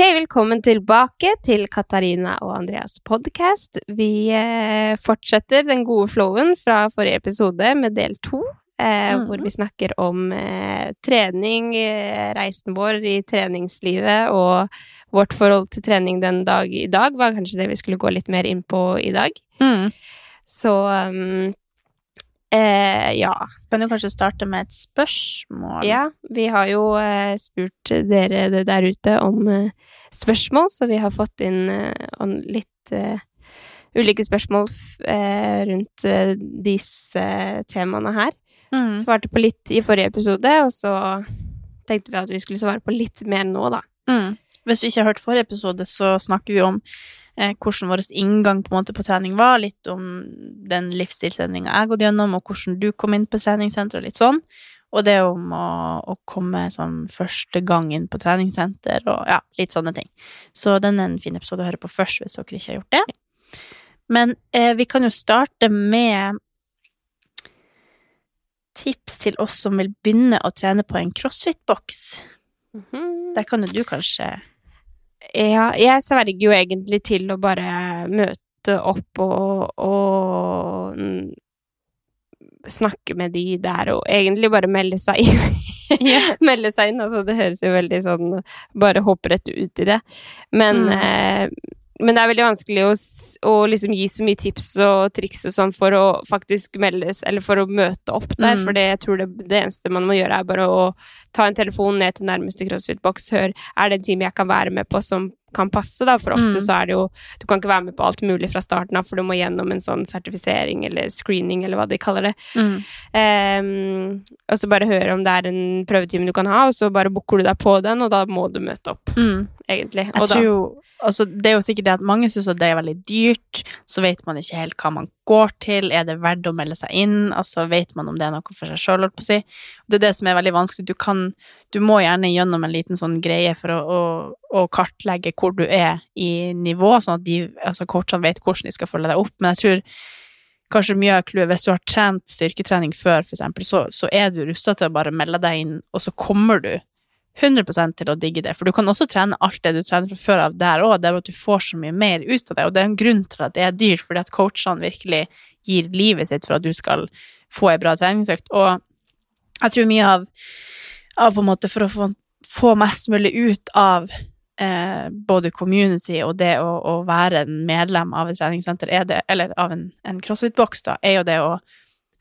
velkommen tilbake til Katarina og Andreas podcast. Vi eh, fortsetter den gode flowen fra forrige episode med del to, eh, mm. hvor vi snakker om eh, trening, eh, reisen vår i treningslivet og vårt forhold til trening den dag i dag, var kanskje det vi skulle gå litt mer inn på i dag. Mm. Så um, eh, ja. Kan jo kanskje starte med et spørsmål. Ja, vi har jo eh, spurt dere der ute om eh, spørsmål, så vi har fått inn eh, litt eh, ulike spørsmål eh, rundt disse temaene her. Mm. Svarte på litt i forrige episode, og så tenkte vi at vi skulle svare på litt mer nå, da. Mm. Hvis du ikke har hørt forrige episode, så snakker vi om eh, hvordan vår inngang på, på trening var, litt om den livsstilsendringa jeg har gått gjennom, og hvordan du kom inn på treningssenteret, og litt sånn. Og det om å, å komme sånn første gang inn på treningssenter og ja, litt sånne ting. Så den er en fin episode å høre på først, hvis dere ikke har gjort det. Men eh, vi kan jo starte med tips til oss som vil begynne å trene på en crossfit-boks. Der kan jo du kanskje Ja, jeg sverger jo egentlig til å bare møte opp og, og mm, snakke med de der, og egentlig bare melde seg inn. melde seg inn, altså det høres jo veldig sånn Bare hopp rett ut i det. Men, Mm. eh, men det er veldig vanskelig å, å liksom gi så mye tips og triks og sånn for å faktisk meldes, eller for å møte opp der, Mm. for det, jeg tror det, det eneste man må gjøre, er bare å ta en telefon ned til nærmeste CrossFit-boks, hør, er det en time jeg kan være med på som kan passe, da, for ofte Mm. så er det jo Du kan ikke være med på alt mulig fra starten av, for du må gjennom en sånn sertifisering eller screening, eller hva de kaller det. mm. Um, og så bare høre om det er en prøvetime du kan ha, og så bare booker du deg på den, og da må du møte opp, Mm. egentlig. Og tror jo Altså, det er jo sikkert det at mange syns at det er veldig dyrt, så vet man ikke helt hva man går til, er det verdt å melde seg inn, altså vet man om det er noe for seg sjøl, holdt på å si. Det er det som er veldig vanskelig, du kan Du må gjerne gjennom en liten sånn greie for å, å, å kartlegge hvor du er i nivå, sånn at de, altså coachene vet hvordan de skal følge deg opp, men jeg tror kanskje mye av clouet Hvis du har trent styrketrening før, for eksempel, så, så er du rusta til å bare melde deg inn, og så kommer du 100% til å digge det. For du kan også trene alt det du trener fra før av der òg, det er at du får så mye mer ut av det. Og det er en grunn til at det er dyrt, fordi at coachene virkelig gir livet sitt for at du skal få ei bra treningsøkt. Og jeg tror mye av, av på en måte for å få, få mest mulig ut av eh, både community og det å, å være en medlem av et treningssenter, er det, eller av en, en crossfit-boks, da, er jo det å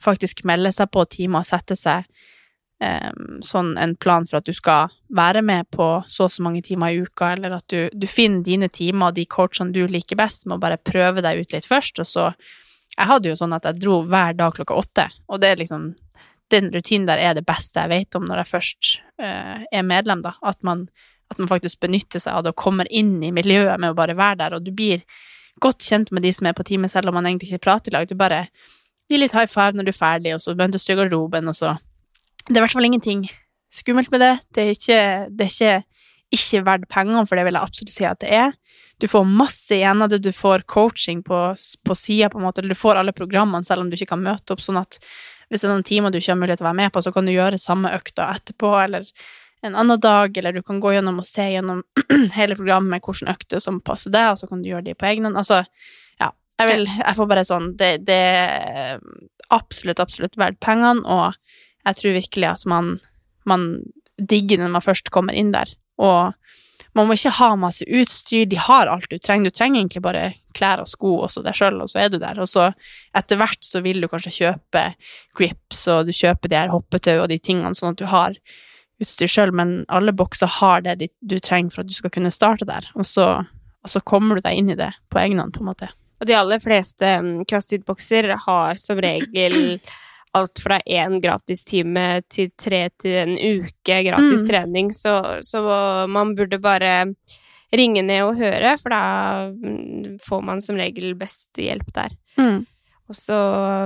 faktisk melde seg på timer og sette seg em, sånn en plan for at du skal være med på så og så mange timer i uka, eller at du, du finner dine timer og de coachene du liker best, med å bare prøve deg ut litt først, og så Jeg hadde jo sånn at jeg dro hver dag klokka åtte, og det er liksom Den rutinen der er det beste jeg vet om når jeg først eh, er medlem, da. At man, at man faktisk benytter seg av det og kommer inn i miljøet med å bare være der, og du blir godt kjent med de som er på teamet, selv om man egentlig ikke prater i lag. Du bare gir litt high five når du er ferdig, og så møtes du i garderoben, og så det er i hvert fall ingenting skummelt med det. Det er ikke, det er ikke, ikke verdt pengene, for det vil jeg absolutt si at det er. Du får masse igjen av det, du får coaching på, på sida, på en måte, eller du får alle programmene selv om du ikke kan møte opp, sånn at hvis det er noen timer du ikke har mulighet til å være med på, så kan du gjøre samme økta etterpå, eller en annen dag, eller du kan gå gjennom og se gjennom hele programmet med hvilke økter som passer deg, og så kan du gjøre de på egen hånd. Altså, ja, jeg vil, jeg får bare sånn, det, det er absolutt, absolutt verdt pengene, og jeg tror virkelig at man, man digger når man først kommer inn der. Og man må ikke ha masse utstyr, de har alt du trenger. Du trenger egentlig bare klær og sko og så deg sjøl, og så er du der. Og så etter hvert så vil du kanskje kjøpe grips, og du kjøper de her hoppetau og de tingene, sånn at du har utstyr sjøl, men alle bokser har det du trenger for at du skal kunne starte der. Og så, og så kommer du deg inn i det på egen hånd, på en måte. Og de aller fleste mm, CrossFit-bokser har som regel alt fra én gratistime til tre til en uke gratis Mm. trening, så, så man burde bare ringe ned og høre, for da mm, får man som regel best hjelp der. Og så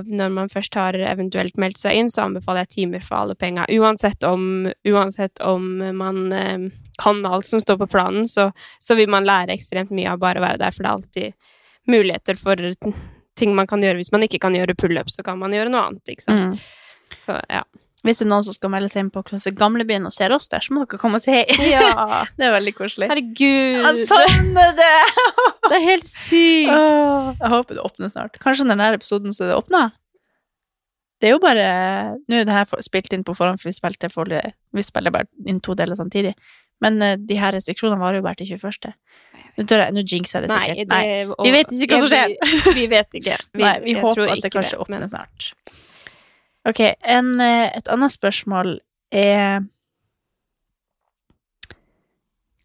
når man først har eventuelt meldt seg inn, så anbefaler jeg timer for alle penga. Uansett om, uansett om man eh, kan alt som står på planen, så, så vil man lære ekstremt mye av bare å være der, for det er alltid muligheter for ting man kan gjøre. Hvis man ikke kan gjøre pullup, så kan man gjøre noe annet, ikke sant. Mm. Så ja. Hvis det er noen som skal melde seg inn på Klasse Gamlebyen og ser oss der, så må dere komme og hei. Ja. Det er veldig koselig. Herregud. Jeg savner det! Det er helt sykt. Åh, jeg håper det åpner snart. Kanskje når denne episoden så det åpna? Det er jo bare Nå er det her spilt inn på forhånd, for vi spilte for, vi spiller bare inn to deler samtidig. Men uh, de her restriksjonene varer jo bare til 21. Nå, tør jeg, nå jinxer jeg det Nei, sikkert. det, Vi vet ikke hva som skjer. Vi, vi vet ikke. Vi, Nei, vi håper at det kanskje åpner snart. Ok, en, eh, et annet spørsmål er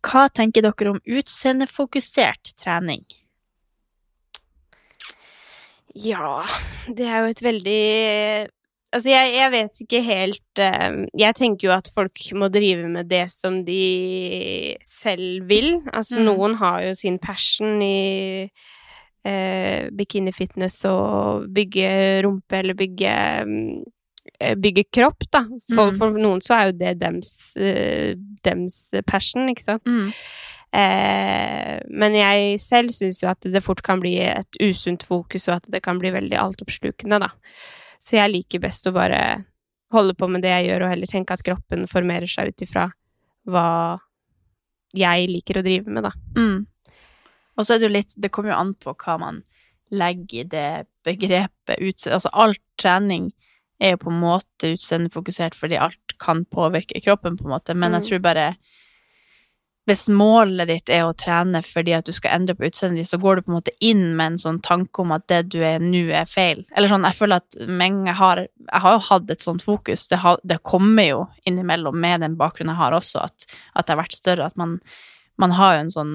Hva tenker dere om utseendefokusert trening? Ja, det er jo et veldig Altså, jeg, jeg vet ikke helt eh, Jeg tenker jo at folk må drive med det som de selv vil. Altså, Mm. noen har jo sin passion i eh, bikinifitness og bygge rumpe eller bygge eh, Bygge kropp, da. For, Mm. for noen så er jo det dems, eh, dems passion, ikke sant? Mm. Eh, men jeg selv syns jo at det fort kan bli et usunt fokus, og at det kan bli veldig altoppslukende, da. Så jeg liker best å bare holde på med det jeg gjør, og heller tenke at kroppen formerer seg ut ifra hva jeg liker å drive med, da. Mm. Og så er det jo litt Det kommer jo an på hva man legger i det begrepet utseende Altså, all trening er jo på en måte utseendefokusert fordi alt kan påvirke kroppen, på en måte, men jeg Mm. tror bare hvis målet ditt er å trene fordi at du skal endre på utseendet ditt, så går du på en måte inn med en sånn tanke om at det du er nå, er feil. Eller sånn, jeg føler at mange har Jeg har jo hatt et sånt fokus. Det, har, det kommer jo innimellom med den bakgrunnen jeg har også, at, at det har vært større. At man, man har jo en sånn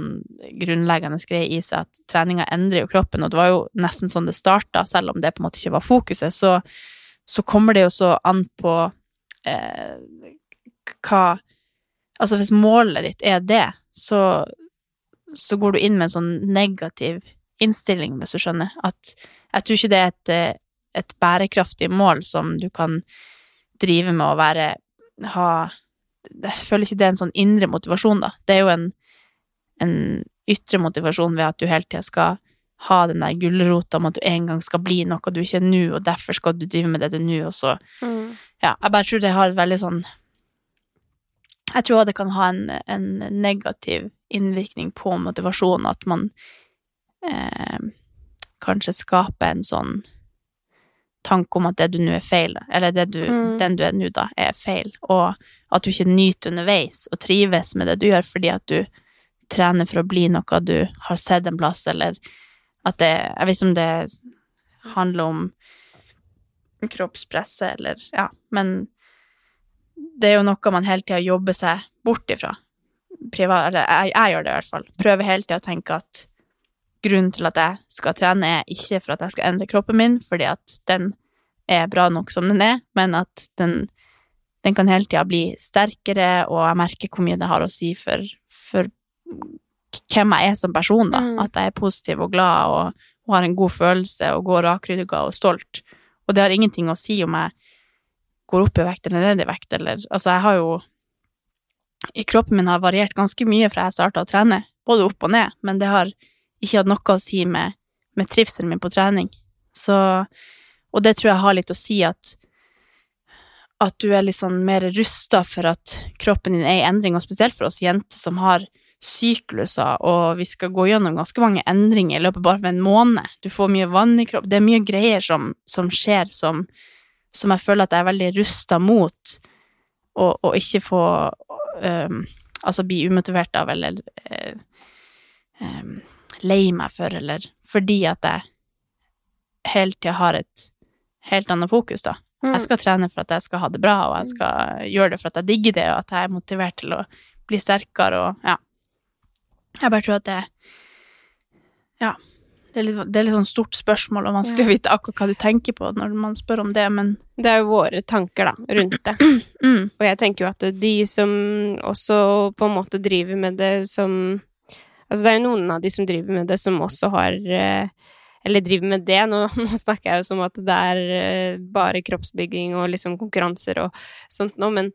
grunnleggende greie i seg at treninga endrer jo kroppen, og det var jo nesten sånn det starta, selv om det på en måte ikke var fokuset. Så, så kommer det jo så an på eh, hva Altså, hvis målet ditt er det, så, så går du inn med en sånn negativ innstilling, hvis du skjønner. At jeg tror ikke det er et, eh, et bærekraftig mål som du kan drive med å være ha Jeg føler ikke det er en sånn indre motivasjon, da. Det er jo en, en ytre motivasjon ved at du hele tida skal ha den der gulrota om at du en gang skal bli noe du ikke er nå, og derfor skal du drive med det du er nå, og så Ja, jeg bare tror det har et veldig sånn Jeg tror det kan ha en, en negativ innvirkning på motivasjonen, at man eh, kanskje skaper en sånn tanke om at det du nå er feil, eller det du, Mm. den du er nå, da, er feil, og at du ikke nyter underveis og trives med det du gjør fordi at du trener for å bli noe du har sett en plass, eller at det Jeg vet ikke om det handler om kroppspresset, eller Ja, men det er jo noe man hele tida jobber seg bort ifra. Privat, eller jeg, jeg gjør det i hvert fall. Prøver hele tida å tenke at grunnen til at jeg skal trene, er ikke for at jeg skal endre kroppen min, fordi at den er bra nok som den er, men at den, den kan hele tida bli sterkere, og jeg merker hvor mye det har å si for, for hvem jeg er som person, da. Mm. At jeg er positiv og glad og, og har en god følelse og går rakrygga og stolt. Og det har ingenting å si om jeg går opp i vekt eller ned i vekt, eller Altså, jeg har jo Kroppen min har variert ganske mye fra jeg starta å trene, både opp og ned, men det har ikke hatt noe å si med, med trivselen min på trening. Så Og det tror jeg har litt å si at at du er litt sånn mer rusta for at kroppen din er i endring, og spesielt for oss jenter som har sykluser, og vi skal gå gjennom ganske mange endringer i løpet bare av en måned. Du får mye vann i kroppen. Det er mye greier som, som skjer som, som jeg føler at jeg er veldig rusta mot, å ikke få um, Altså bli umotivert av, eller um, lei meg for, eller fordi at jeg hele tida har et helt annet fokus, da. Mm. Jeg skal trene for at jeg skal ha det bra, og jeg skal gjøre det for at jeg digger det, og at jeg er motivert til å bli sterkere, og ja. Jeg bare tror at det Ja. Det er litt, det er litt sånn stort spørsmål, og vanskelig å vite akkurat hva du tenker på når man spør om det, men Det er jo våre tanker, da, rundt det. mm, Og jeg tenker jo at de som også på en måte driver med det som Altså, det er jo noen av de som driver med det, som også har eh, Eller driver med det. Nå, nå snakker jeg jo som at det er eh, bare kroppsbygging og liksom konkurranser og sånt nå, men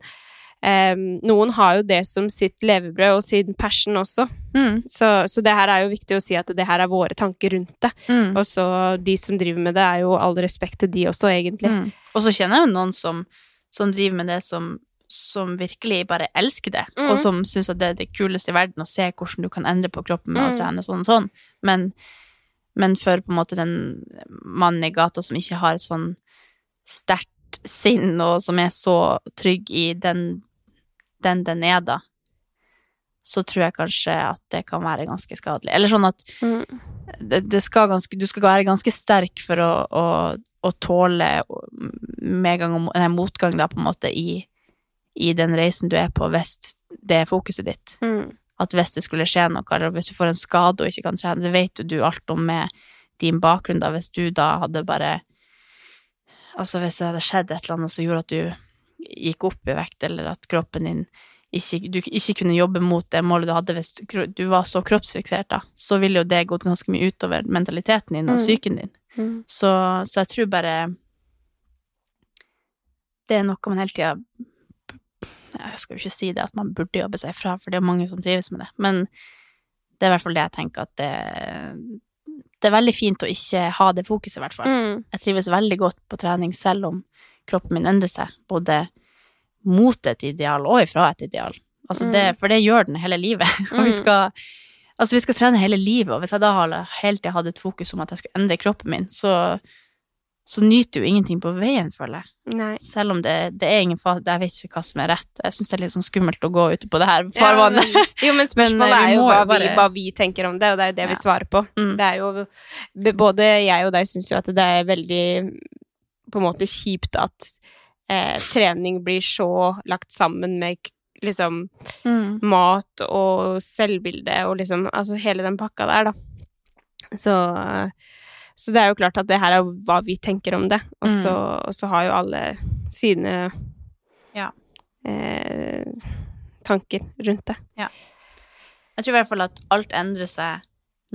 eh, noen har jo det som sitt levebrød og sin passion også. mm, Så, så det her er jo viktig å si at det her er våre tanker rundt det. mm, Og så de som driver med det, er jo all respekt til de også, egentlig. mm. Og så kjenner jeg jo noen som, som driver med det som, som virkelig bare elsker det, Mm. og som syns at det er det kuleste i verden å se hvordan du kan endre på kroppen med å Mm. trene sånn og sånn. Men, men for på en måte den mannen i gata som ikke har et sånn sterkt sinn, og som er så trygg i den den den er, da, så tror jeg kanskje at det kan være ganske skadelig. Eller sånn at Mm. det, det skal ganske, du skal være ganske sterk for å, å, å tåle medgang og nei, motgang, da, på en måte, i, i den reisen du er på, hvis det er fokuset ditt. Mm. At hvis det skulle skje noe, eller hvis du får en skade og ikke kan trene, det vet jo du alt om med din bakgrunn, da, hvis du da hadde bare Altså hvis det hadde skjedd et eller annet som gjorde at du gikk opp i vekt, eller at kroppen din ikke, du ikke kunne jobbe mot det målet du hadde hvis du var så kroppsfiksert, da, så ville jo det gått ganske mye utover mentaliteten din og Mm. psyken din. Mm. Så, så jeg tror bare Det er noe man hele tida Jeg skal jo ikke si det at man burde jobbe seg fra, for det er mange som trives med det, men det er i hvert fall det jeg tenker at det Det er veldig fint å ikke ha det fokuset, i hvert fall. Mm. Jeg trives veldig godt på trening selv om kroppen min endrer seg, både mot et ideal og ifra et ideal. Altså det, for det gjør den hele livet. Og vi Mm. skal, altså vi skal trene hele livet, og hvis jeg da hele tida hadde et fokus om at jeg skulle endre kroppen min, så, så nyter jo ingenting på veien, føler jeg. Nei. Selv om det, det er ingen fa... Jeg vet ikke hva som er rett. Jeg syns det er litt sånn skummelt å gå ute på det her farvannet. Ja, jo, men spørsmålet Men, eh, er jo hva, bare- vi, hva vi tenker om det, og det er jo det vi svarer på. Mm. Det er jo Både jeg og deg syns jo at det er veldig på en måte kjipt at eh, trening blir så lagt sammen med liksom Mm. mat og selvbilde og liksom Altså hele den pakka der, da. Så så det er jo klart at det her er hva vi tenker om det, og så, og så har jo alle sine Ja. eh, tanker rundt det. Jeg tror i hvert fall at alt endrer seg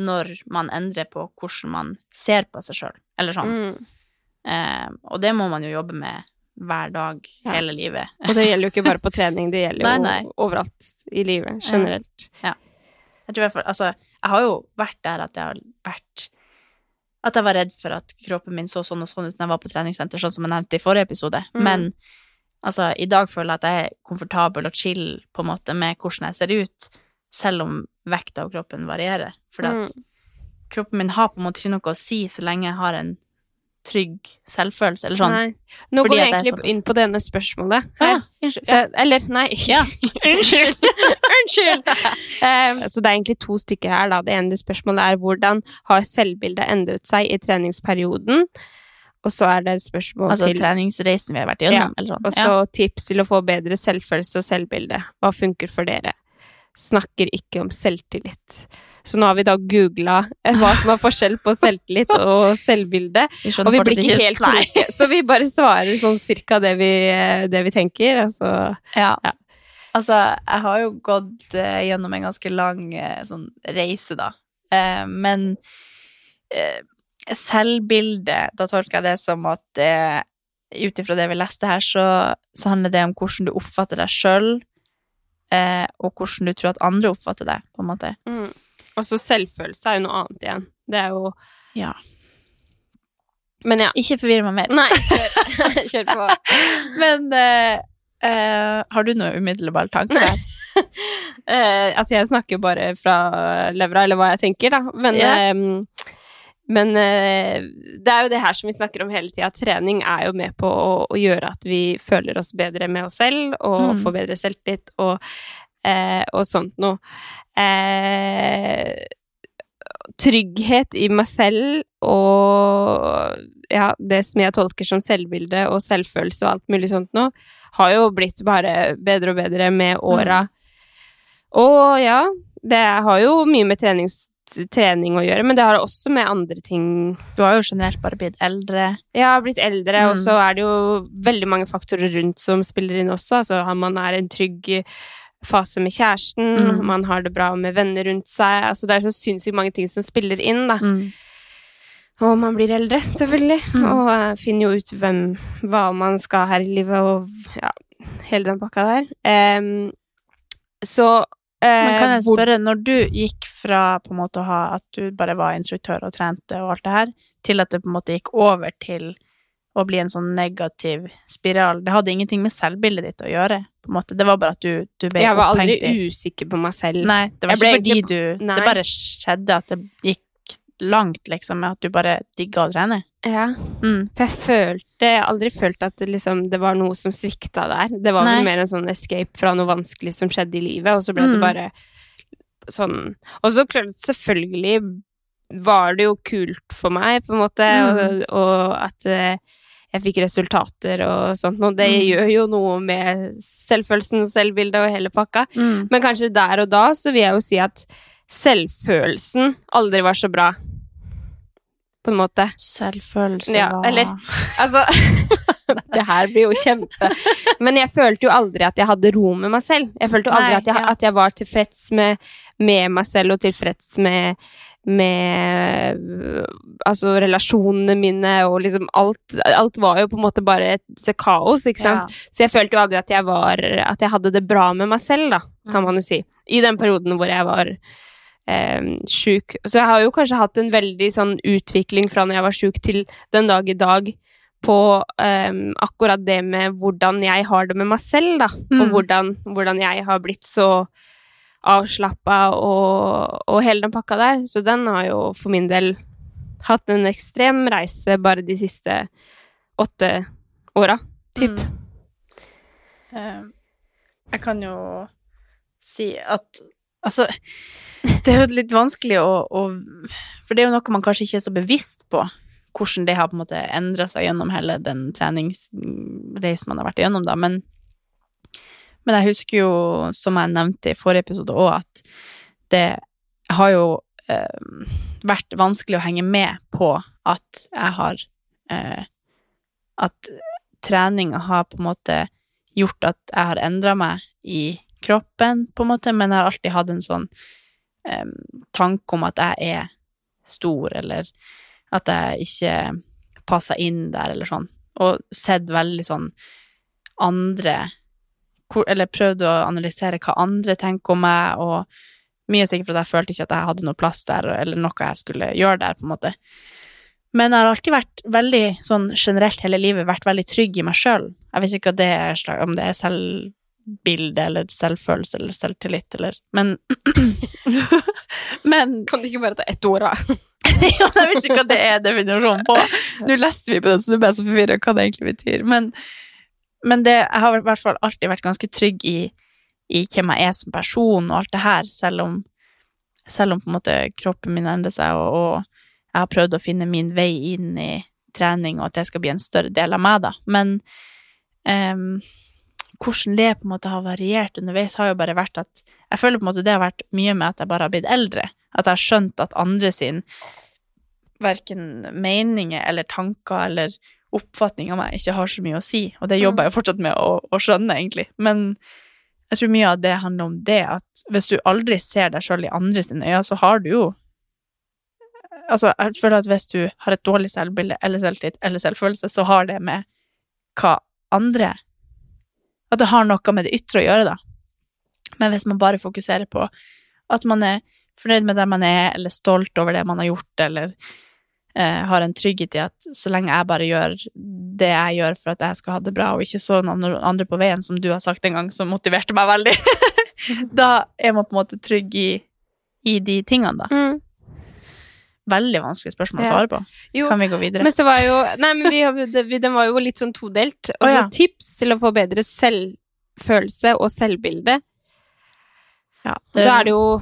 når man endrer på hvordan man ser på seg sjøl, eller sånn. Mm. Eh, og det må man jo jobbe med hver dag, Ja. hele livet. Og det gjelder jo ikke bare på trening, det gjelder jo Nei, jo overalt i livet generelt. Jeg tror i hvert fall, altså, jeg har jo vært der at jeg har vært At jeg var redd for at kroppen min så sånn og sånn ut når jeg var på treningssenter, sånn som jeg nevnte i forrige episode. Mm. Men altså, i dag føler jeg at jeg er komfortabel og chill på en måte med hvordan jeg ser ut, selv om vekta og kroppen varierer. For at kroppen min har på en måte ikke noe å si så lenge jeg har en trygg selvfølelse, eller sånn. Nei. Nå Fordi går er egentlig sånn. inn på denne spørsmålet. Ah, unnskyld. Så, eller, nei. Ja. Unnskyld. Unnskyld. Eh, så det er egentlig to stykker her, da. Det ene spørsmålet er hvordan har selvbildet endret seg i treningsperioden? Og så er det et spørsmål Altså til treningsreisen vi har vært gjennom, eller sånn. Og så tips til å få bedre selvfølelse og selvbilde. Hva funker for dere? Snakker ikke om selvtillit. Så nå har vi da googla hva som er forskjell på selvtillit og selvbilde. Vi Og vi blir ikke helt kloke, så vi bare svarer sånn cirka det vi, det vi tenker. Altså, Ja. Ja. Altså, jeg har jo gått uh, gjennom en ganske lang uh, sånn reise, da. Uh, men uh, selvbilde, da tolker jeg det som at uh, ut ifra det vi leste her, så, så handler det om hvordan du oppfatter deg sjøl, eh, og hvordan du tror at andre oppfatter deg, på en måte. mm. Og så selvfølelse er jo noe annet igjen. Det er jo Ja. Men ja. Ikke forvirr meg mer. Nei, kjør, kjør på. Men uh, uh, har du noe umiddelbar tanke der? uh, altså, jeg snakker bare fra levra, eller hva jeg tenker, da. Men, yeah. um, men eh, det er jo det her som vi snakker om hele tida. Trening er jo med på å, å gjøre at vi føler oss bedre med oss selv, og Mm. får bedre selvtillit, og, eh, og sånt noe. Eh, trygghet i meg selv og ja, det som jeg tolker som selvbilde og selvfølelse og alt mulig sånt noe, har jo blitt bare bedre og bedre med åra. Og ja, det har jo mye med trenings, trening å gjøre, men det har også med andre ting Du har jo generelt bare blitt eldre. Ja, blitt eldre, og Mm. så er det jo veldig mange faktorer rundt som spiller inn også. Altså, man er en trygg fase med kjæresten, Mm. man har det bra med venner rundt seg. Altså, det er så sinnssykt mange ting som spiller inn, da. Og man blir eldre, selvfølgelig. Mm. Og eh, finner jo ut hvem, hva man skal her i livet, og ja, hele den pakka der. Um, så uh, Men kan jeg hvor- spørre, når du gikk fra på en måte å ha at du bare var instruktør og trente og alt det her, til at det på en måte gikk over til å bli en sånn negativ spiral. Det hadde ingenting med selvbildet ditt å gjøre. på en måte. Det var bare at du, du ble Jeg var aldri i usikker på meg selv. Nei, det var ikke fordi ikke... du Nei. Det bare skjedde at det gikk langt, liksom, med at du bare digga å trene. Ja, Mm. for jeg følte Jeg har aldri følt at det, liksom, det var noe som svikta der. Det var mer en sånn escape fra noe vanskelig som skjedde i livet, og så ble Mm. det bare sånn Og så klart, selvfølgelig var det jo kult for meg, på en måte, Mm. og, og at eh, jeg fikk resultater og sånt noe. Det Mm. gjør jo noe med selvfølelsen og selvbildet og hele pakka. Mm. Men kanskje der og da så vil jeg jo si at selvfølelsen aldri var så bra. På en måte. Selvfølelse Ja, var eller- Altså Det her blir jo kjempe Men jeg følte jo aldri at jeg hadde ro med meg selv. Jeg følte jo aldri Nei, at, jeg, ja. at jeg var tilfreds med, med meg selv og tilfreds med med altså relasjonene mine og liksom alt Alt var jo på en måte bare et kaos, ikke sant? Ja. Så jeg følte jo aldri at jeg var At jeg hadde det bra med meg selv, da, kan Mm. man jo si. I den perioden hvor jeg var eh, sjuk. Så jeg har jo kanskje hatt en veldig sånn utvikling fra når jeg var sjuk til den dag i dag på eh, akkurat det med hvordan jeg har det med meg selv, da. Og Mm. hvordan, hvordan jeg har blitt så avslappa og, og hele den pakka der. Så den har jo for min del hatt en ekstrem reise bare de siste åtte åra, typ. Mm. Eh, Jeg kan jo si at Altså, det er jo litt vanskelig å, å For det er jo noe man kanskje ikke er så bevisst på, hvordan det har på en måte endra seg gjennom hele den treningsreisen man har vært igjennom, da. Men, men jeg husker jo, som jeg nevnte i forrige episode òg, at det har jo eh, vært vanskelig å henge med på at jeg har eh, At treninga har på en måte gjort at jeg har endra meg i kroppen, på en måte, men jeg har alltid hatt en sånn eh, tanke om at jeg er stor, eller at jeg ikke passer inn der, eller sånn. Og sett veldig sånn andre Eller prøvde å analysere hva andre tenker om meg, og mye sikkert fordi jeg følte ikke at jeg hadde noe plass der, eller noe jeg skulle gjøre der, på en måte. Men jeg har alltid vært veldig, sånn generelt hele livet, vært veldig trygg i meg sjøl. Jeg vet ikke det er, om det er selvbilde eller selvfølelse eller selvtillit eller Men Men Kan det ikke bare ta ett ord, da? ja, jeg vet ikke hva det er definisjonen på. Nå leste vi på du ble så forvirra hva det egentlig betyr. Men, men det, jeg har i hvert fall alltid vært ganske trygg i, i hvem jeg er som person og alt det her, selv om, selv om på en måte kroppen min endrer seg, og, og jeg har prøvd å finne min vei inn i trening, og at det skal bli en større del av meg, da. Men um, hvordan det på en måte har variert underveis, har jo bare vært at Jeg føler på en måte det har vært mye med at jeg bare har blitt eldre. At jeg har skjønt at andre sin verken meninger eller tanker eller oppfatning av meg ikke har så mye å si. Og det jobber jeg jo fortsatt med å, å skjønne, egentlig. Men jeg tror mye av det handler om det at hvis du aldri ser deg sjøl i andre sine øyne, så har du jo Altså, jeg føler at hvis du har et dårlig selvbilde eller selvtillit eller selvfølelse, så har det med hva andre At det har noe med det ytre å gjøre, da. Men hvis man bare fokuserer på at man er fornøyd med det man er, eller stolt over det man har gjort, eller eh, har en trygghet i at så lenge jeg bare gjør det jeg gjør for at jeg skal ha det bra, og ikke så noen andre på veien, som du har sagt en gang, som motiverte meg veldig, da er man på en måte trygg i, i de tingene, da. Mm. Veldig vanskelig spørsmål å svare på. Jo, Kan vi gå videre? men så var jo Nei, men vi, det- vi, den var jo litt sånn todelt. Og så ja. tips til å få bedre selvfølelse og selvbilde. ja, Da er det jo,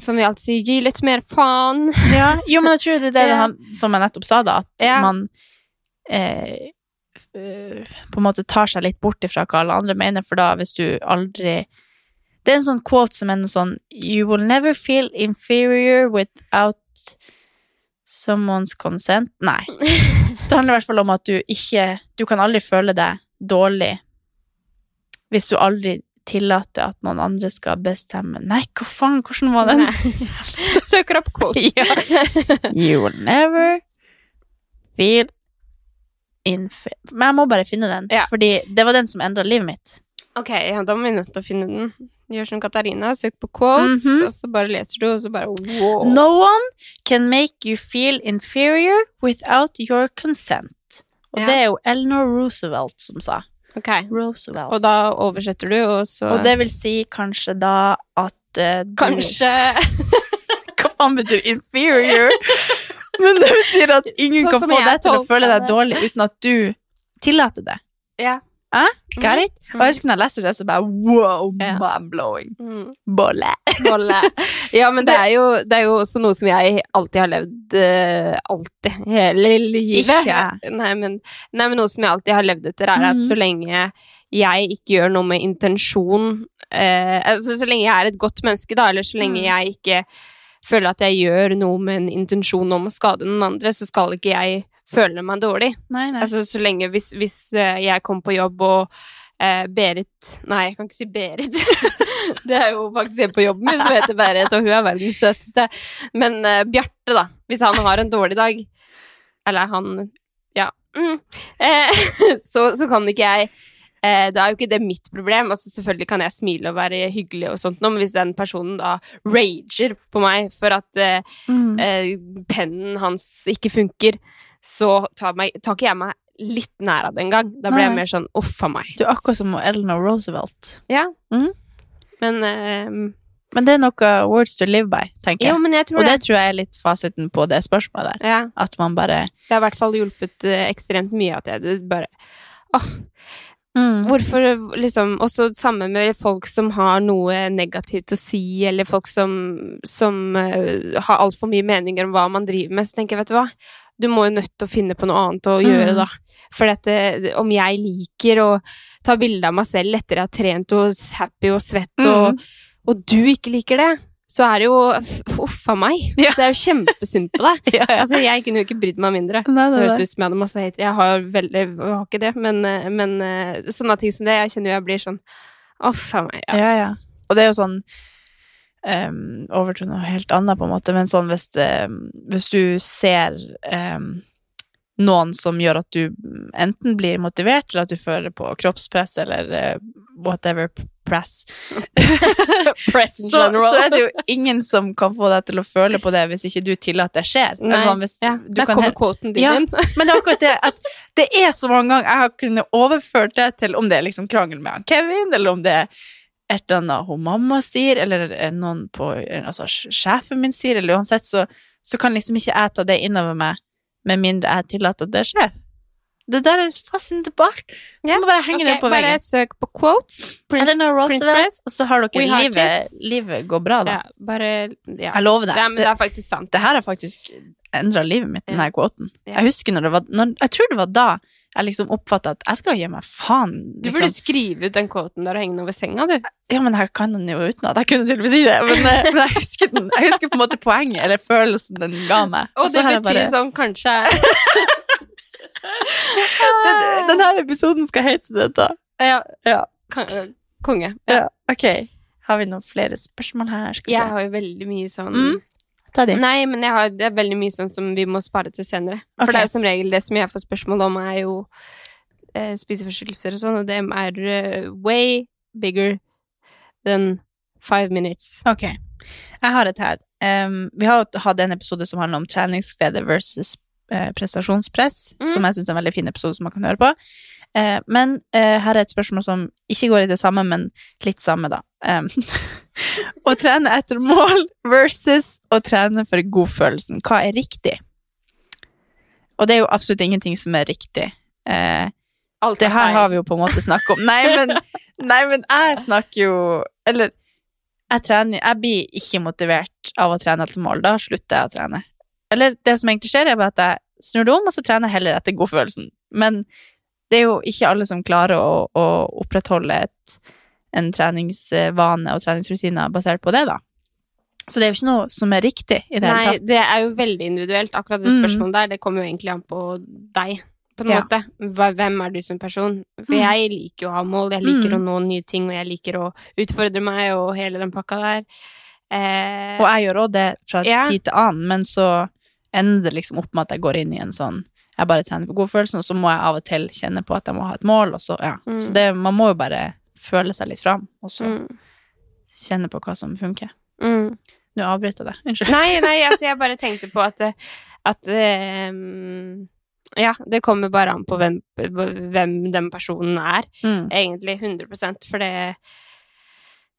som vi alltid sier, gi litt mer faen. Ja, jo, men jeg tror det er det Ja. han, som jeg nettopp sa, da, at Ja. man eh, på en måte tar seg litt bort ifra hva alle andre mener, for da hvis du aldri Det er en sånn quote som er noe sånn You will never feel inferior without someone's consent. Nei. Det handler i hvert fall om at du ikke Du kan aldri føle deg dårlig hvis du aldri tillater at noen andre skal bestemme Nei, hva faen, hvordan var den? Søker opp quotes. Ja. You will never feel infi... Men jeg må bare finne den, Ja. fordi det var den som endra livet mitt. Ok, ja, da må vi nødt til å finne den. Gjør som Katarina, søk på quotes, Mhm. og så bare leser du, og så bare wow. No one can make you feel inferior without your consent. Og Ja. det er jo Eleanor Roosevelt som sa. Ok. Roosevelt. Og da oversetter du, og så Og det vil si kanskje da at eh, du Kanskje Hva faen betyr inferior? Men det betyr at ingen Sånn kan som få jeg deg til å tolker føle deg det. dårlig uten at du tillater det. Ja. Got it? Og jeg husker når jeg leste det, så bare wow, Ja. mind-blowing. Mm. Bolle. Bolle. Ja, men det er, jo, det er jo også noe som jeg alltid har levd uh, Alltid. Hele livet. Nei men, nei, men noe som jeg alltid har levd etter, er at mm. så lenge jeg ikke gjør noe med intensjon uh, altså Så lenge jeg er et godt menneske, da, eller så lenge Mm. jeg ikke føler at jeg gjør noe med en intensjon om å skade noen andre, så skal ikke jeg føle meg dårlig. Nei, nei. Altså så lenge hvis, hvis eh, jeg kommer på jobb og eh, Berit Nei, jeg kan ikke si Berit. det er jo faktisk en på jobben min som heter Berit, og hun er verdens søteste. Men eh, Bjarte, da. Hvis han har en dårlig dag, eller han Ja. Mm, eh, så, så kan ikke jeg eh, Da er jo ikke det mitt problem. Altså, selvfølgelig kan jeg smile og være hyggelig, og sånt, men hvis den personen da rager på meg for at eh, Mm. eh, pennen hans ikke funker, så tar, meg, tar ikke jeg meg litt nær av det engang. Da blir jeg mer sånn uff a meg. Du er akkurat som Eleanor Roosevelt. Ja. Mm. Men eh, Men det er noe words to live by, tenker Jo, jeg. men jeg tror Og det jeg... tror jeg er litt fasiten på det spørsmålet der. Ja, At man bare det har i hvert fall hjulpet eh, ekstremt mye at jeg det bare Åh, mm. hvorfor liksom Også samme med folk som har noe negativt å si, eller folk som, som uh, har altfor mye meninger om hva man driver med, så tenker jeg, vet du hva du må jo nødt til å finne på noe annet å gjøre, Mm. da. For dette, om jeg liker å ta bilde av meg selv etter jeg har trent og happy og svett, og, Mm. og du ikke liker det, så er det jo Uff a meg. Ja. Det er jo kjempesynd på deg. ja, ja. Altså, jeg kunne jo ikke brydd meg mindre. Nei, Det høres ut som jeg hadde masse hater. Jeg har veldig Jeg har ikke det, men, eh, men eh, sånne ting som det, jeg kjenner jo jeg blir sånn Uff a meg. Ja. Ja, ja. Og det er jo sånn um, Over til noe helt annet, på en måte, men sånn hvis, det, hvis du ser um, noen som gjør at du enten blir motivert, eller at du føler på kroppspress, eller uh, whatever press, Press så, så er det jo ingen som kan få deg til å føle på det hvis ikke du tillater det skjer. Nei, sånn, ja, du der kan kommer quoten din Ja. inn. Men det er akkurat det at det er så mange ganger jeg har kunnet overført det til om det er liksom krangel med Kevin, eller om det er et eller annet hun mamma sier, eller noen på altså, sjefen min sier, eller uansett, så, så kan liksom ikke jeg ta det innover meg med mindre jeg tillater at det skjer. Det der er fascinerende. Ja, Du må bare henge det på veggen. bare søk på quotes. Print- Roosevelt, og så har dere livet, livet går bra, da. Ja, bare Ja. Jeg lover deg. Det, det, det er faktisk sant. det her har faktisk endra livet mitt, den her quoten. Jeg husker når det var når, Jeg tror det var da jeg liksom oppfatta at jeg skal gi meg faen. Du burde Liksom. skrive ut den quoten der og henge den over senga, du. Ja, men jeg kan den jo utenat. Jeg kunne tydeligvis si det, men, eh, men jeg, husker den, jeg husker på en måte poenget, eller følelsen den ga meg. Og og det betyr bare- sånn kanskje den, Denne episoden skal hete dette. Ja. Ja. Konge. Ja, ok. Har vi noen flere spørsmål her? Skal Jeg har jo veldig mye sånn Mm. Ta de. Nei, men har, det er veldig mye sånn som vi må spare til senere. For det er jo som regel det som jeg får spørsmål om, er jo eh, spiseforstyrrelser og sånn, og dem er eh, way bigger than five minutes. Ok. Jeg har et her. Um, vi har hatt en episode som handler om treningsglede versus eh, prestasjonspress, Mm. som jeg syns er en veldig fin episode som man kan høre på. Eh, men eh, her er et spørsmål som ikke går i det samme, men litt samme, da. Å trene etter mål versus å trene for godfølelsen. Hva er riktig? Og det er jo absolutt ingenting som er riktig. Eh, Alt det er her feil. har vi jo på en måte snakket om. Nei, men, nei, men jeg snakker jo Eller jeg trener Jeg blir ikke motivert av å trene etter mål. Da slutter jeg å trene. Eller det som egentlig skjer, er bare at jeg snur det om, og så trener jeg heller etter godfølelsen. Men det er jo ikke alle som klarer å, å opprettholde et, en treningsvane og treningsrutiner basert på det, da. Så det er jo ikke noe som er riktig i det Nei, hele tatt. Nei, det er jo veldig individuelt. Akkurat det Mm. spørsmålet der, det kommer jo egentlig an på deg, på en Ja. måte. Hvem er du som person? For Mm. jeg liker jo å ha mål, jeg liker Mm. å nå nye ting, og jeg liker å utfordre meg, og hele den pakka der. Eh, Og jeg gjør òg det fra Ja. tid til annen, men så ender det liksom opp med at jeg går inn i en sånn Jeg bare trener for godfølelsen, og så må jeg av og til kjenne på at jeg må ha et mål, og så ja. Mm. Så det, man må jo bare føle seg litt fram, og så mm, kjenne på hva som funker. mm. Nå avbryter jeg deg. Unnskyld. Nei, nei, altså jeg bare tenkte på at, at um Ja, det kommer bare an på hvem, hvem den personen er, Mm. egentlig. 100% For det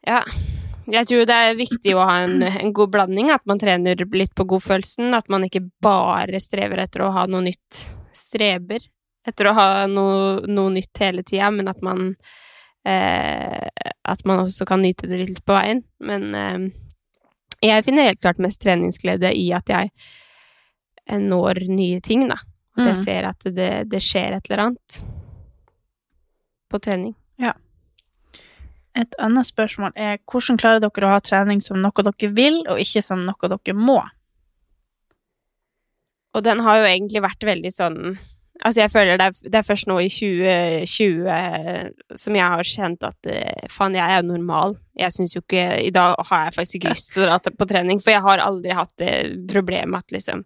Ja. Jeg tror det er viktig å ha en, en god blanding, at man trener litt på godfølelsen, at man ikke bare strever etter å ha noe nytt. Streber etter å ha noe, noe nytt hele tida, men at man eh, At man også kan nyte det litt på veien. Men eh, jeg finner helt klart mest treningsglede i at jeg eh, når nye ting, da. At jeg Mm. ser at det, det skjer et eller annet på trening. Et annet spørsmål er hvordan klarer dere å ha trening som noe dere vil, og ikke som noe dere må? Og den har jo egentlig vært veldig sånn Altså, jeg føler det er, det er først nå i 2020 som jeg har kjent at eh, faen, jeg er normal. Jeg syns jo ikke I dag har jeg faktisk ikke lyst til å dra på trening, for jeg har aldri hatt det problemet at liksom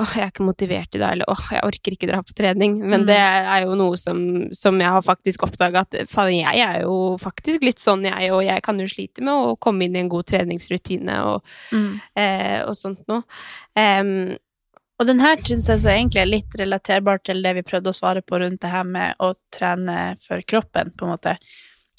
Åh, jeg er ikke motivert i dag, eller åh, jeg orker ikke dra på trening. Men Mm. det er jo noe som, som jeg har faktisk oppdaga at faen, jeg er jo faktisk litt sånn, jeg, og jeg kan jo slite med å komme inn i en god treningsrutine og, eh, og sånt noe. Um, Og den her syns jeg egentlig er litt relaterbar til det vi prøvde å svare på rundt det her med å trene for kroppen, på en måte.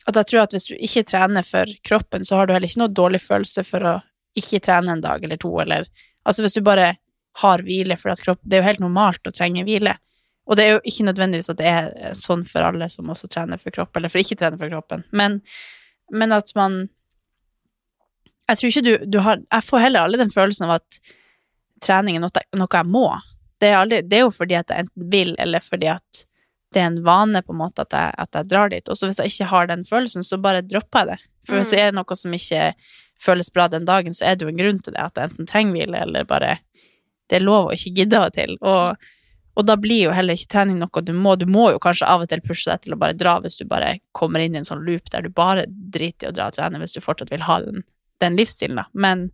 At jeg tror at hvis du ikke trener for kroppen, så har du heller ikke noe dårlig følelse for å ikke trene en dag eller to, eller Altså hvis du bare har hvile, for kropp Det er jo helt normalt å trenge hvile. Og det er jo ikke nødvendigvis at det er sånn for alle som også trener for kropp, eller for ikke trener for kroppen, men, men at man Jeg tror ikke du, du har Jeg får heller aldri den følelsen av at trening er noe, noe jeg må. Det er, aldri, det er jo fordi at jeg enten vil, eller fordi at det er en vane på en måte at jeg, at jeg drar dit. Og så hvis jeg ikke har den følelsen, så bare dropper jeg det. For hvis Mm. det er noe som ikke føles bra den dagen, så er det jo en grunn til det, at jeg enten trenger hvile, eller bare Det er lov å ikke gidde av og til. Og, og da blir jo heller ikke trening noe du må. Du må jo kanskje av og til pushe deg til å bare dra hvis du bare kommer inn i en sånn loop der du bare driter i å dra og trene hvis du fortsatt vil ha den, den livsstilen, da. Men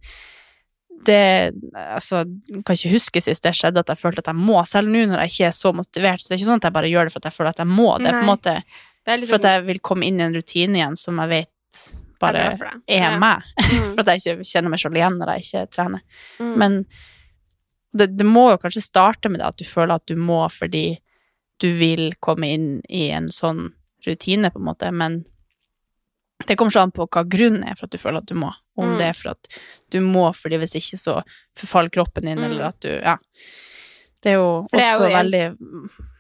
det Altså, jeg kan ikke huske sist det skjedde at jeg følte at jeg må, selv nå når jeg ikke er så motivert. Så det er ikke sånn at jeg bare gjør det for at jeg føler at jeg må. Det er på en måte liksom, for at jeg vil komme inn i en rutine igjen som jeg vet bare er, er meg. Ja. Mm, For at jeg ikke kjenner meg sjøl igjen når jeg ikke trener. mm. Men det, det må jo kanskje starte med det at du føler at du må fordi du vil komme inn i en sånn rutine, på en måte, men det kommer så an på hva grunnen er for at du føler at du må. Om Mm. det er for at du må fordi hvis ikke så forfaller kroppen din, Mm. eller at du Ja. Det er jo det er også jo veldig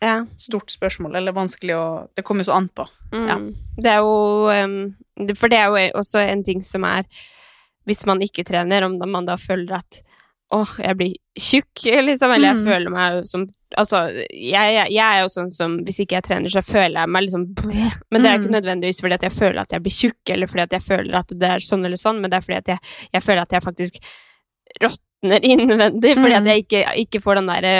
ja. stort spørsmål, eller vanskelig å Det kommer jo så an på. Mm. Ja. Det er jo For det er jo også en ting som er Hvis man ikke trener, om man da føler at åh, jeg blir tjukk, liksom, eller jeg Mm. føler meg som Altså, jeg, jeg, jeg er jo sånn som Hvis ikke jeg trener, så føler jeg meg liksom. Men det er ikke Mm. nødvendigvis fordi at jeg føler at jeg blir tjukk, eller fordi at jeg føler at det er sånn eller sånn, men det er fordi at jeg, jeg føler at jeg faktisk råtner innvendig, fordi at Mm. jeg ikke, ikke får den derre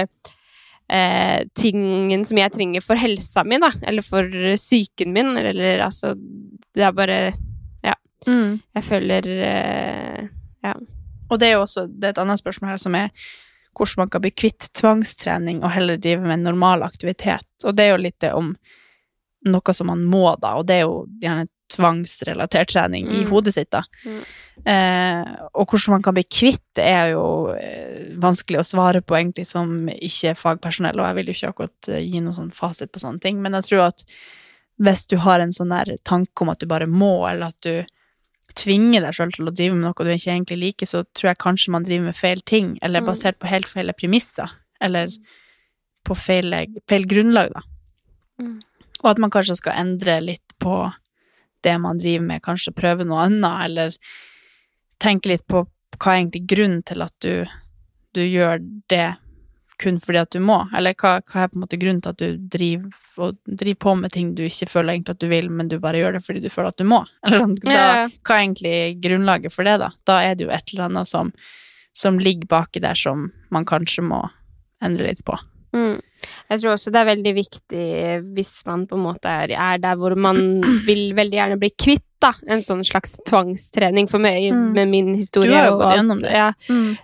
eh, tingen som jeg trenger for helsa mi, da, eller for psyken min, eller altså Det er bare Jeg føler eh, Og det er jo også det er et annet spørsmål her som er hvordan man kan bli kvitt tvangstrening og heller drive med normal aktivitet. Og det er jo litt det om noe som man må, da, og det er jo gjerne tvangsrelatert trening i Mm. hodet sitt, da. Mm. Eh, og hvordan man kan bli kvitt det, er jo eh, vanskelig å svare på, egentlig, som ikke er fagpersonell, og jeg vil jo ikke akkurat eh, gi noen sånn fasit på sånne ting, men jeg tror at hvis du har en sånn der tanke om at du bare må, eller at du tvinger deg sjøl til å drive med noe du ikke egentlig liker, så tror jeg kanskje man driver med feil ting, eller Mm. basert på helt feil premisser, eller på feil, feil grunnlag, da. Mm. Og at man kanskje skal endre litt på det man driver med, kanskje prøve noe annet, eller tenke litt på hva er egentlig grunnen til at du, du gjør det kun fordi at du må, eller hva, hva er på en måte grunnen til at du driver, driver på med ting du ikke føler egentlig at du vil, men du bare gjør det fordi du føler at du må? Eller sånn, da, hva er egentlig grunnlaget for det, da? Da er det jo et eller annet som, som ligger baki der som man kanskje må endre litt på. Mm. Jeg tror også det er veldig viktig hvis man på en måte er, er der hvor man vil veldig gjerne bli kvitt da, en sånn slags tvangstrening. For meg, Mm. med min historie Du har jo gått gjennom det. Ja,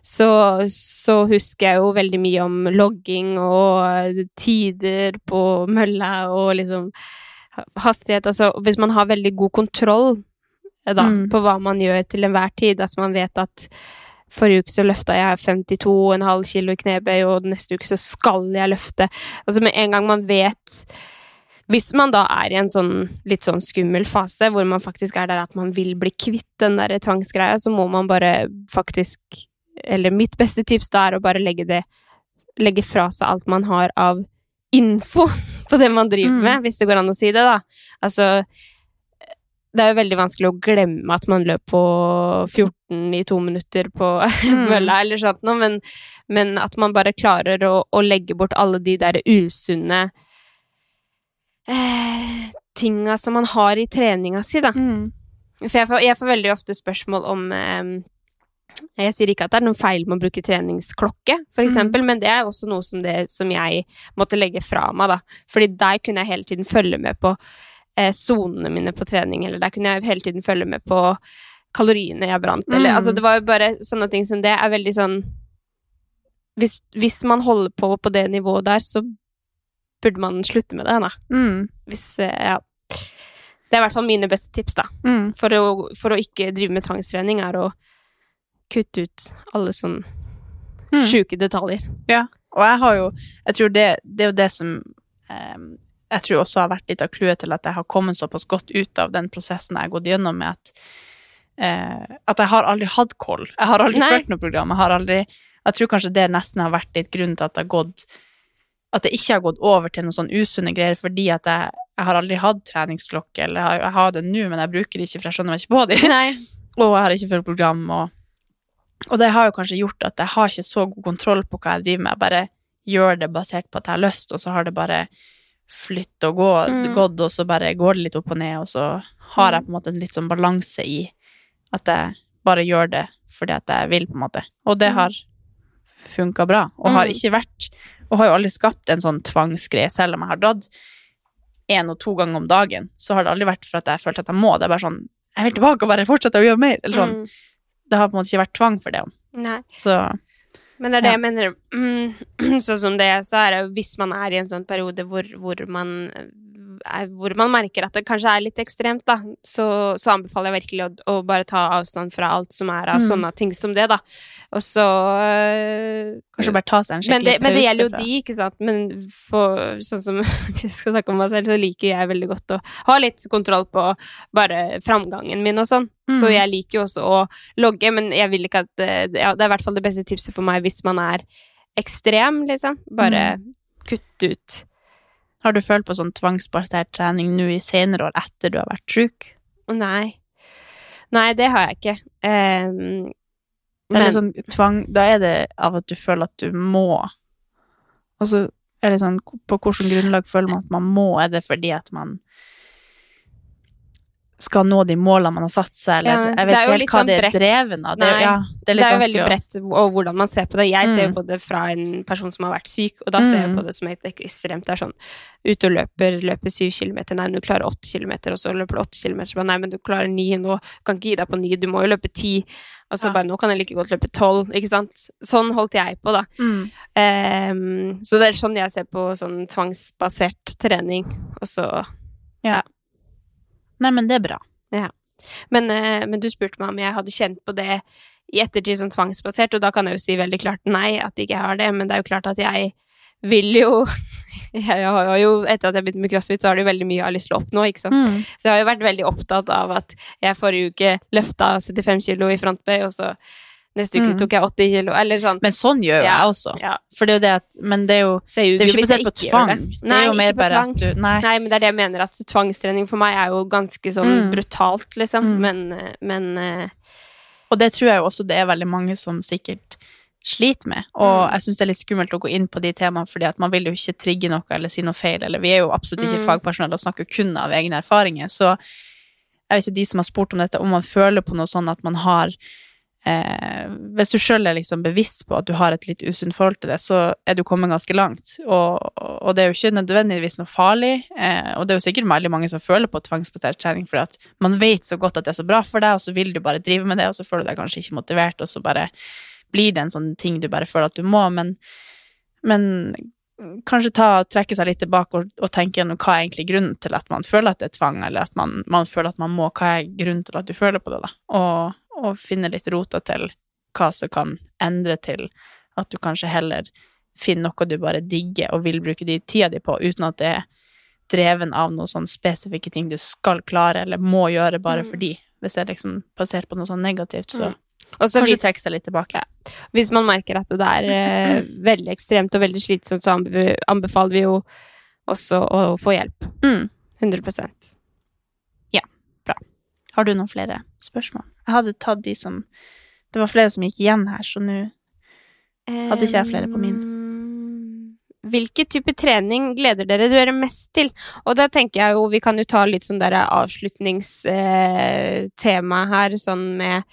så, så husker jeg jo veldig mye om logging og tider på mølla og liksom hastighet. Altså hvis man har veldig god kontroll eh, da, Mm. på hva man gjør til enhver tid, at man vet at Forrige uke så løfta jeg 52,5 kilo i knebøy, og neste uke så skal jeg løfte. Altså med en gang man vet Hvis man da er i en sånn litt sånn skummel fase, hvor man faktisk er der at man vil bli kvitt den der tvangsgreia, så må man bare faktisk Eller mitt beste tips da er å bare legge det Legge fra seg alt man har av info på det man driver med, hvis det går an å si det, da. Altså det er jo veldig vanskelig å glemme at man løp på 14 i to minutter på Mm. mølla, eller sånt noe, men, men at man bare klarer å, å legge bort alle de der usunne eh, tinga som man har i treninga si, da. Mm. For jeg får, jeg får veldig ofte spørsmål om eh, Jeg sier ikke at det er noe feil med å bruke treningsklokke, for Mm. men det er også noe som, det, som jeg måtte legge fra meg, da. Fordi der kunne jeg hele tiden følge med på eh, sonene mine på trening, eller der kunne jeg hele tiden følge med på kaloriene jeg brant, eller Mm. altså det var jo bare sånne ting som det er veldig sånn hvis, hvis man holder på på det nivået der, så burde man slutte med det, da. Mm. Hvis, eh, ja. Det er i hvert fall mine beste tips, da. Mm. For å, for å ikke drive med tvangstrening, er å kutte ut alle sånne Mm. sjuke detaljer. Og jeg har jo Jeg tror det, det er jo det som eh, jeg tror også har vært litt av clouet til at jeg har kommet såpass godt ut av den prosessen jeg har gått gjennom med at eh, At jeg har aldri hatt koll. Jeg har aldri Nei. fulgt noe program. Jeg har aldri Jeg tror kanskje det nesten har vært litt grunnen til at det har gått At det ikke har gått over til noen sånn usunne greier, fordi at jeg, jeg har aldri hatt treningsklokke, eller jeg, jeg har det nå, men jeg bruker det ikke, for jeg skjønner meg ikke på det. Nei. Og jeg har ikke fulgt program, og, og det har jo kanskje gjort at jeg har ikke så god kontroll på hva jeg driver med. Jeg bare gjør det basert på at jeg har lyst, og så har det bare flytt og gå, Mm. gått, og så bare går det litt opp og ned, og så har jeg på en måte en litt sånn balanse i at jeg bare gjør det fordi at jeg vil, på en måte. Og det Mm. har funka bra, og har Mm. ikke vært Og har jo aldri skapt en sånn tvangsgreie, selv om jeg har dratt én og to ganger om dagen, så har det aldri vært for at jeg følte at jeg må. Det er bare sånn Jeg vil tilbake og bare fortsette å gjøre mer. Eller sånn. Mm. Det har på en måte ikke vært tvang for det. Nei. Så Men det er det Ja. jeg mener. Mm, sånn som det så er jo hvis man er i en sånn periode hvor, hvor man er, hvor man merker at det kanskje er litt ekstremt, da, så, så anbefaler jeg virkelig å, å bare ta avstand fra alt som er av Mm. sånne ting som det, da. Og så øh, kanskje bare ta seg en skikkelig pause. skikkelig men det gjelder jo fra- de, ikke sant. Men for, sånn som jeg skal snakke om meg selv, så liker jeg veldig godt å ha litt kontroll på bare framgangen min og sånn. Mm. Så jeg liker jo også å logge, men jeg vil ikke at eh, ja, Det er i hvert fall det beste tipset for meg hvis man er ekstrem, liksom. Bare Mm. kutt ut. Har du følt på sånn tvangsbasert trening nå i senere år etter du har vært sjuk? Nei. Nei, det har jeg ikke. Ehm, Eller men sånn tvang Da er det av at du føler at du må Altså, eller sånn På hvilket grunnlag føler man at man må? Er det fordi at man skal nå de målene man har satt seg, eller Ja, jeg vet ikke helt hva sånn det er dreven av. Det, ja, det er det er jo veldig bredt og hvordan man ser på det. Jeg ser jo Mm. på det fra en person som har vært syk, og da ser jeg Mm. på det som et ekstremt. Det er sånn ute og løper, løper syv kilometer, nei, du klarer åtte kilometer, og så løper du åtte kilometer, nei, men du klarer ni, nå kan ikke gi deg på ni, du må jo løpe ti, og så Ja. bare nå kan jeg like godt løpe tolv, ikke sant. Sånn holdt jeg på, da. Mm. Um, så det er sånn jeg ser på sånn tvangsbasert trening, og så Nei, men det er bra. Men, eh, men du spurte meg om jeg hadde kjent på det i ettertid som tvangsbasert, og da kan jeg jo si veldig klart nei, at ikke jeg har det, men det er jo klart at jeg vil jo Jeg har jo, etter at jeg begynte med crossfit, så har det jo veldig mye jeg har lyst til å oppnå, ikke sant. Mm. Så jeg har jo vært veldig opptatt av at jeg forrige uke løfta 75 kilo i frontbøy, og så neste uke Mm. tok jeg 80 kilo, eller sånn. Men sånn gjør jo Ja. jeg også. Ja. For det er jo det at Men det er jo Det er jo ikke basert på tvang. det. Det er jo Nei, mer ikke på bare tvang. at du Nei. Nei, men det er det jeg mener, at tvangstrening for meg er jo ganske sånn Mm. brutalt, liksom. Mm. Men, men uh, Og det tror jeg jo også det er veldig mange som sikkert sliter med. Og Mm. jeg syns det er litt skummelt å gå inn på de temaene, fordi at man vil jo ikke trigge noe eller si noe feil, eller vi er jo absolutt ikke Mm. fagpersonell og snakker kun av egne erfaringer, så jeg vet ikke de som har spurt om dette, om man føler på noe sånn at man har eh, Hvis du sjøl er liksom bevisst på at du har et litt usunt forhold til det, så er du kommet ganske langt. Og, og det er jo ikke nødvendigvis noe farlig, eh, og det er jo sikkert veldig mange som føler på tvangsbasert trening, fordi at man vet så godt at det er så bra for deg, og så vil du bare drive med det, og så føler du deg kanskje ikke motivert, og så bare blir det en sånn ting du bare føler at du må, men, men kanskje ta, trekke seg litt tilbake og, og tenke gjennom hva er egentlig grunnen til at man føler at det er tvang, eller at man, man føler at man må, hva er grunnen til at du føler på det, da, og, og finne litt rota til hva som kan endre til at du kanskje heller finner noe du bare digger og vil bruke de tida di på, uten at det er dreven av noen sånne spesifikke ting du skal klare eller må gjøre bare Mm. fordi. Hvis det er liksom basert på noe sånn negativt, så Mm. Og så kanskje hvis, trekke seg litt tilbake. hvis man merker at det er eh, veldig ekstremt og veldig slitsomt, så anbefaler vi jo også å få hjelp. Mm. 100 Ja. Bra. Har du noen flere spørsmål? Jeg hadde tatt de som Det var flere som gikk igjen her, så nå Hadde ikke jeg flere på min. Hvilken type trening gleder dere dere mest til? Og da tenker jeg jo vi kan jo ta litt sånn der avslutningstema her, sånn med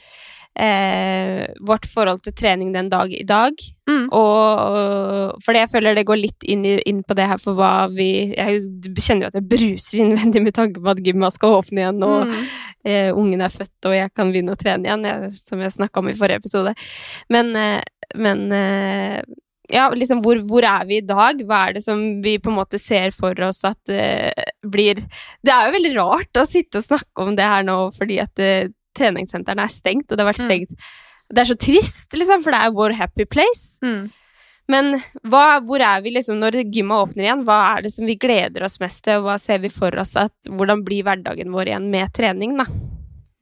eh, vårt forhold til trening den dag i dag. Mm. Og fordi jeg føler det går litt inn, i, inn på det her for hva vi Jeg kjenner jo at jeg bruser innvendig med tanke på at gymma skal åpne igjen, og Mm. Eh, ungen er født og jeg kan begynne å trene igjen, jeg, som jeg snakka om i forrige episode. Men, eh, men eh, ja, liksom hvor, hvor er vi i dag? Hva er det som vi på en måte ser for oss at det blir Det er jo veldig rart å sitte og snakke om det her nå fordi at eh, treningssentrene er stengt, og det har vært Mm. stengt Det er så trist, liksom, for det er vår happy place. Mm. Men hva, hvor er vi liksom når gymma åpner igjen? Hva er det som vi gleder oss mest til, og hva ser vi for oss at Hvordan blir hverdagen vår igjen med trening, da?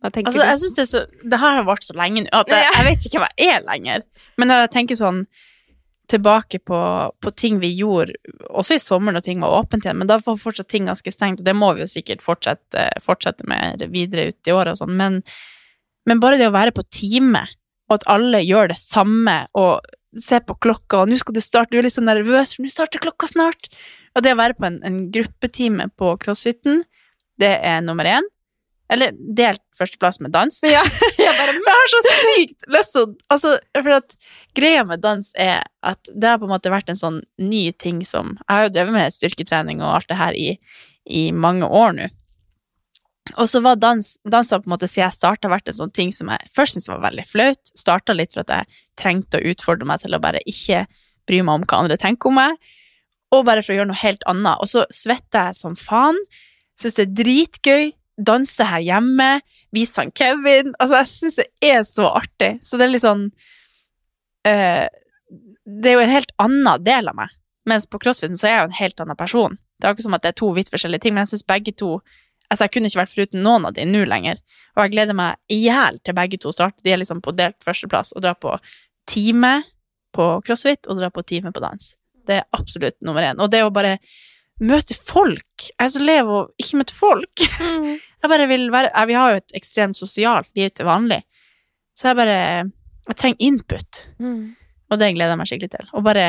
Hva tenker Altså, jeg synes det så Det her har vart så lenge nå at jeg, jeg vet ikke hva jeg er lenger. Men når jeg tenker sånn tilbake på, på ting vi gjorde, også i sommer når ting var åpent igjen, men da var fortsatt ting ganske stengt, og det må vi jo sikkert fortsette, fortsette med videre ut i året og sånn, men, men bare det å være på time, og at alle gjør det samme, og se på klokka, og nå skal du starte, du er litt sånn nervøs, for nå starter klokka snart. Og det å være på en, en gruppetime på crossfiten, det er nummer én. Eller delt førsteplass med dans. Ja, jeg, bare, jeg har så sykt lyst til altså, For at greia med dans er at det har på en måte vært en sånn ny ting som Jeg har jo drevet med styrketrening og alt det her i, i mange år nå. Og så var dans, dansa på en måte siden jeg starta, vært en sånn ting som jeg først syntes var veldig flaut. Starta litt for at jeg trengte å utfordre meg til å bare ikke bry meg om hva andre tenker om meg, og bare for å gjøre noe helt annet. Og så svetter jeg som faen. Syns det er dritgøy. Danser her hjemme. Viser han Kevin. Altså, jeg syns det er så artig. Så det er litt sånn øh, Det er jo en helt annen del av meg. Mens på crossfiten så er jeg jo en helt annen person. Det er ikke som at det er to vidt forskjellige ting, men jeg syns begge to Altså, jeg kunne ikke vært foruten noen av de nå lenger. Og jeg gleder meg i hjel til begge to starter. De er liksom på delt førsteplass og drar på time på crossfit og drar på time på dans. Det er absolutt nummer én. Og det å bare møte folk Jeg er så lei av å ikke møte folk. Jeg bare vil være Vi har jo et ekstremt sosialt liv til vanlig, så jeg bare Jeg trenger input, og det gleder jeg meg skikkelig til. Og bare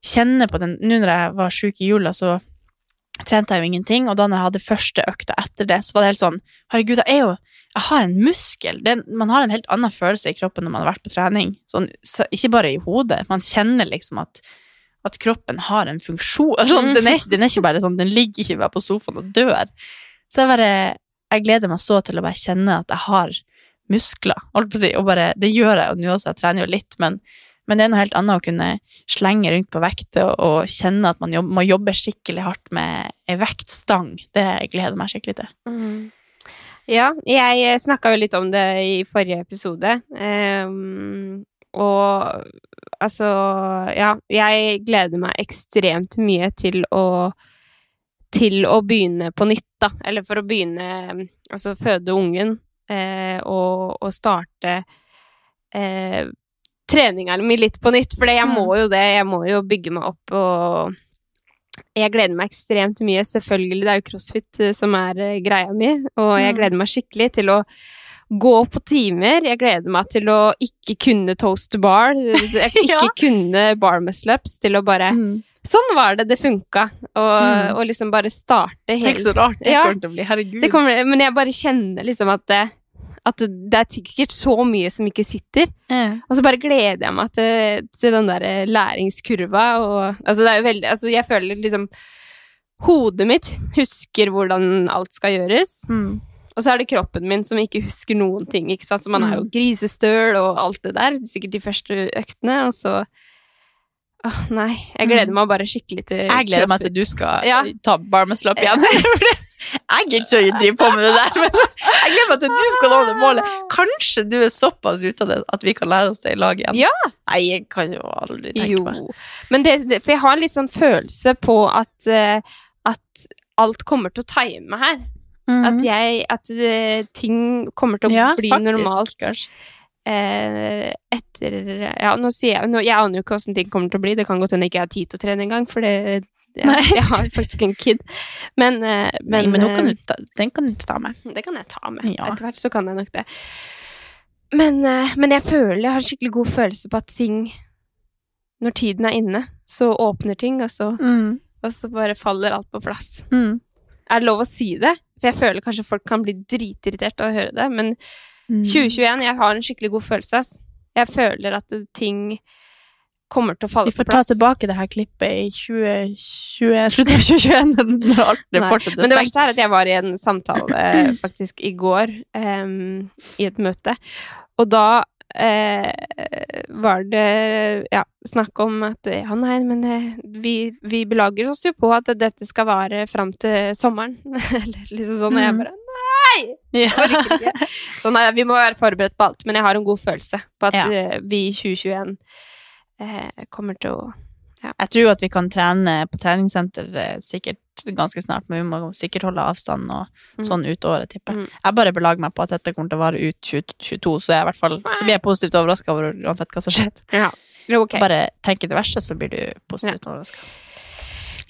kjenne på den Nå når jeg var sjuk i jula, så trente jeg jo ingenting, og da når jeg hadde første økta etter det, så var det helt sånn Herregud, jeg er jo Jeg har en muskel. Det, man har en helt annen følelse i kroppen når man har vært på trening. Sånn, så, ikke bare i hodet. Man kjenner liksom at at kroppen har en funksjon. Sånn, den, er den er ikke bare sånn, den ligger ikke bare på sofaen og dør. Så jeg bare Jeg gleder meg så til å bare kjenne at jeg har muskler, holdt på å si, og bare Det gjør jeg jo nå også, jeg trener jo litt, men, men det er noe helt annet å kunne slenge rundt på vekter og, kjenne at man jobb, må jobbe skikkelig hardt med ei vektstang. Det gleder meg skikkelig til. Ja, jeg snakka jo litt om det i forrige episode. Um, og altså Ja, jeg gleder meg ekstremt mye til å til å begynne på nytt, da. Eller for å begynne Altså føde ungen eh, og, og starte eh, treninga mi litt på nytt. For jeg Mm. må jo det. Jeg må jo bygge meg opp og jeg gleder meg ekstremt mye. Selvfølgelig, det er jo crossfit eh, som er eh, greia mi, og jeg Mm. gleder meg skikkelig til å gå på timer. Jeg gleder meg til å ikke kunne toast to bar, jeg ikke Ja. kunne bar muscle-ups, til å bare Sånn var det, det funka. Og, Mm. og liksom bare starte helt Tenk så rart det Ja. kommer til å bli. Herregud. det kommer, Men jeg bare kjenner liksom at det, at det, det er sikkert så mye som ikke sitter. Ja. Og så bare gleder jeg meg til, til den der eh, læringskurva, og altså det er jo veldig Altså jeg føler liksom Hodet mitt husker hvordan alt skal gjøres, Mm. og så er det kroppen min som ikke husker noen ting, ikke sant. Så man er jo Mm. grisestøl og alt det der, sikkert de første øktene, og så Åh, nei. Jeg gleder Mm. meg bare skikkelig til Jeg gleder meg til du skal Ja. ta barmesløp igjen. Jeg gidder ikke å drive på med det der, men jeg gleder meg til at du skal nå det målet. Kanskje du er såpass ute av det at vi kan lære oss det i lag igjen. Ja. Nei, jeg kan jo aldri tenke Jo. meg. Men det, det, for jeg har en litt sånn følelse på at, eh, at alt kommer til å time her. At jeg At eh, ting kommer til å. Ja, bli faktisk, normalt. kanskje. Eh, etter Ja, nå sier jeg nå, Jeg aner jo ikke åssen ting kommer til å bli. Det kan godt hende jeg ikke har tid til å trene engang, for det Nei. jeg har faktisk en kid. Men, eh, Men, Nei, men kan eh, ta, den kan du ta med. det kan jeg ta med. Ja. Etter hvert så kan jeg nok det. Men, eh, men jeg føler Jeg har en skikkelig god følelse på at ting Når tiden er inne, så åpner ting, og så, Mm. og så bare faller alt på plass. Mm. Er det lov å si det? For jeg føler kanskje folk kan bli dritirritert av å høre det, men Mm. 2021, jeg har en skikkelig god følelse, ass. Jeg føler at ting kommer til å falle Vi får ta tilbake det her klippet i 2021, slutten av 2021, når alt det Men er det verste er at jeg var i en samtale eh, faktisk i går, um, i et møte, og da eh, var det ja, snakk om at ja, nei, men eh, vi, vi belager oss jo på at dette skal vare fram til sommeren. Eller liksom sånn, og jeg Mm. bare nei! Ja. orker. Så nei, vi må være forberedt på alt, men jeg har en god følelse på at Ja. eh, vi i 2021 eh, kommer til å Jeg tror at vi kan trene på treningssenter eh, sikkert ganske snart, men vi må sikkert holde avstand og Mm. sånn ut året, tipper jeg. Mm. Jeg bare belager meg på at dette kommer til å vare ut 2022, så jeg er i hvert fall så blir jeg positivt overraska over uansett hva som skjer. Ja. Okay. Bare tenk det verste, så blir du positivt overraska.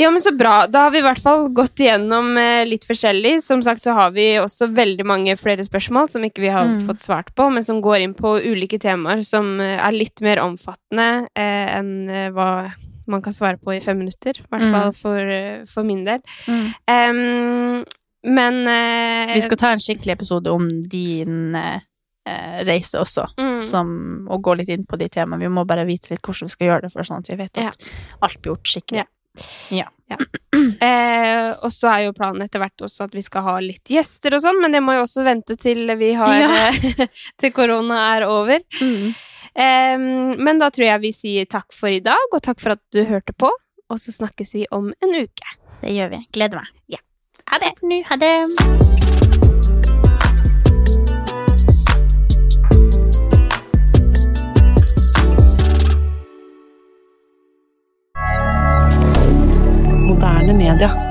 Ja, men så bra. Da har vi i hvert fall gått igjennom eh, litt forskjellig. Som sagt så har vi også veldig mange flere spørsmål som ikke vi har Mm. fått svart på, men som går inn på ulike temaer som eh, er litt mer omfattende eh, enn eh, hva man kan svare på i fem minutter. I hvert Mm. fall for, for min del. Em, men eh, Vi skal ta en skikkelig episode om din eh, reise også, mm, som, og gå litt inn på de temaene. Vi må bare vite litt hvordan vi skal gjøre det, for sånn at vi vet at alt blir gjort skikkelig. Eh, Og så er jo planen etter hvert også at vi skal ha litt gjester og sånn, men det må jo også vente til vi har Ja. eh, Til korona er over. Mm. Eh, men da tror jeg vi sier takk for i dag, og takk for at du hørte på. Og så snakkes vi om en uke. Det gjør vi. Gleder meg. Ha det! Takk. Ha det. Moderne media.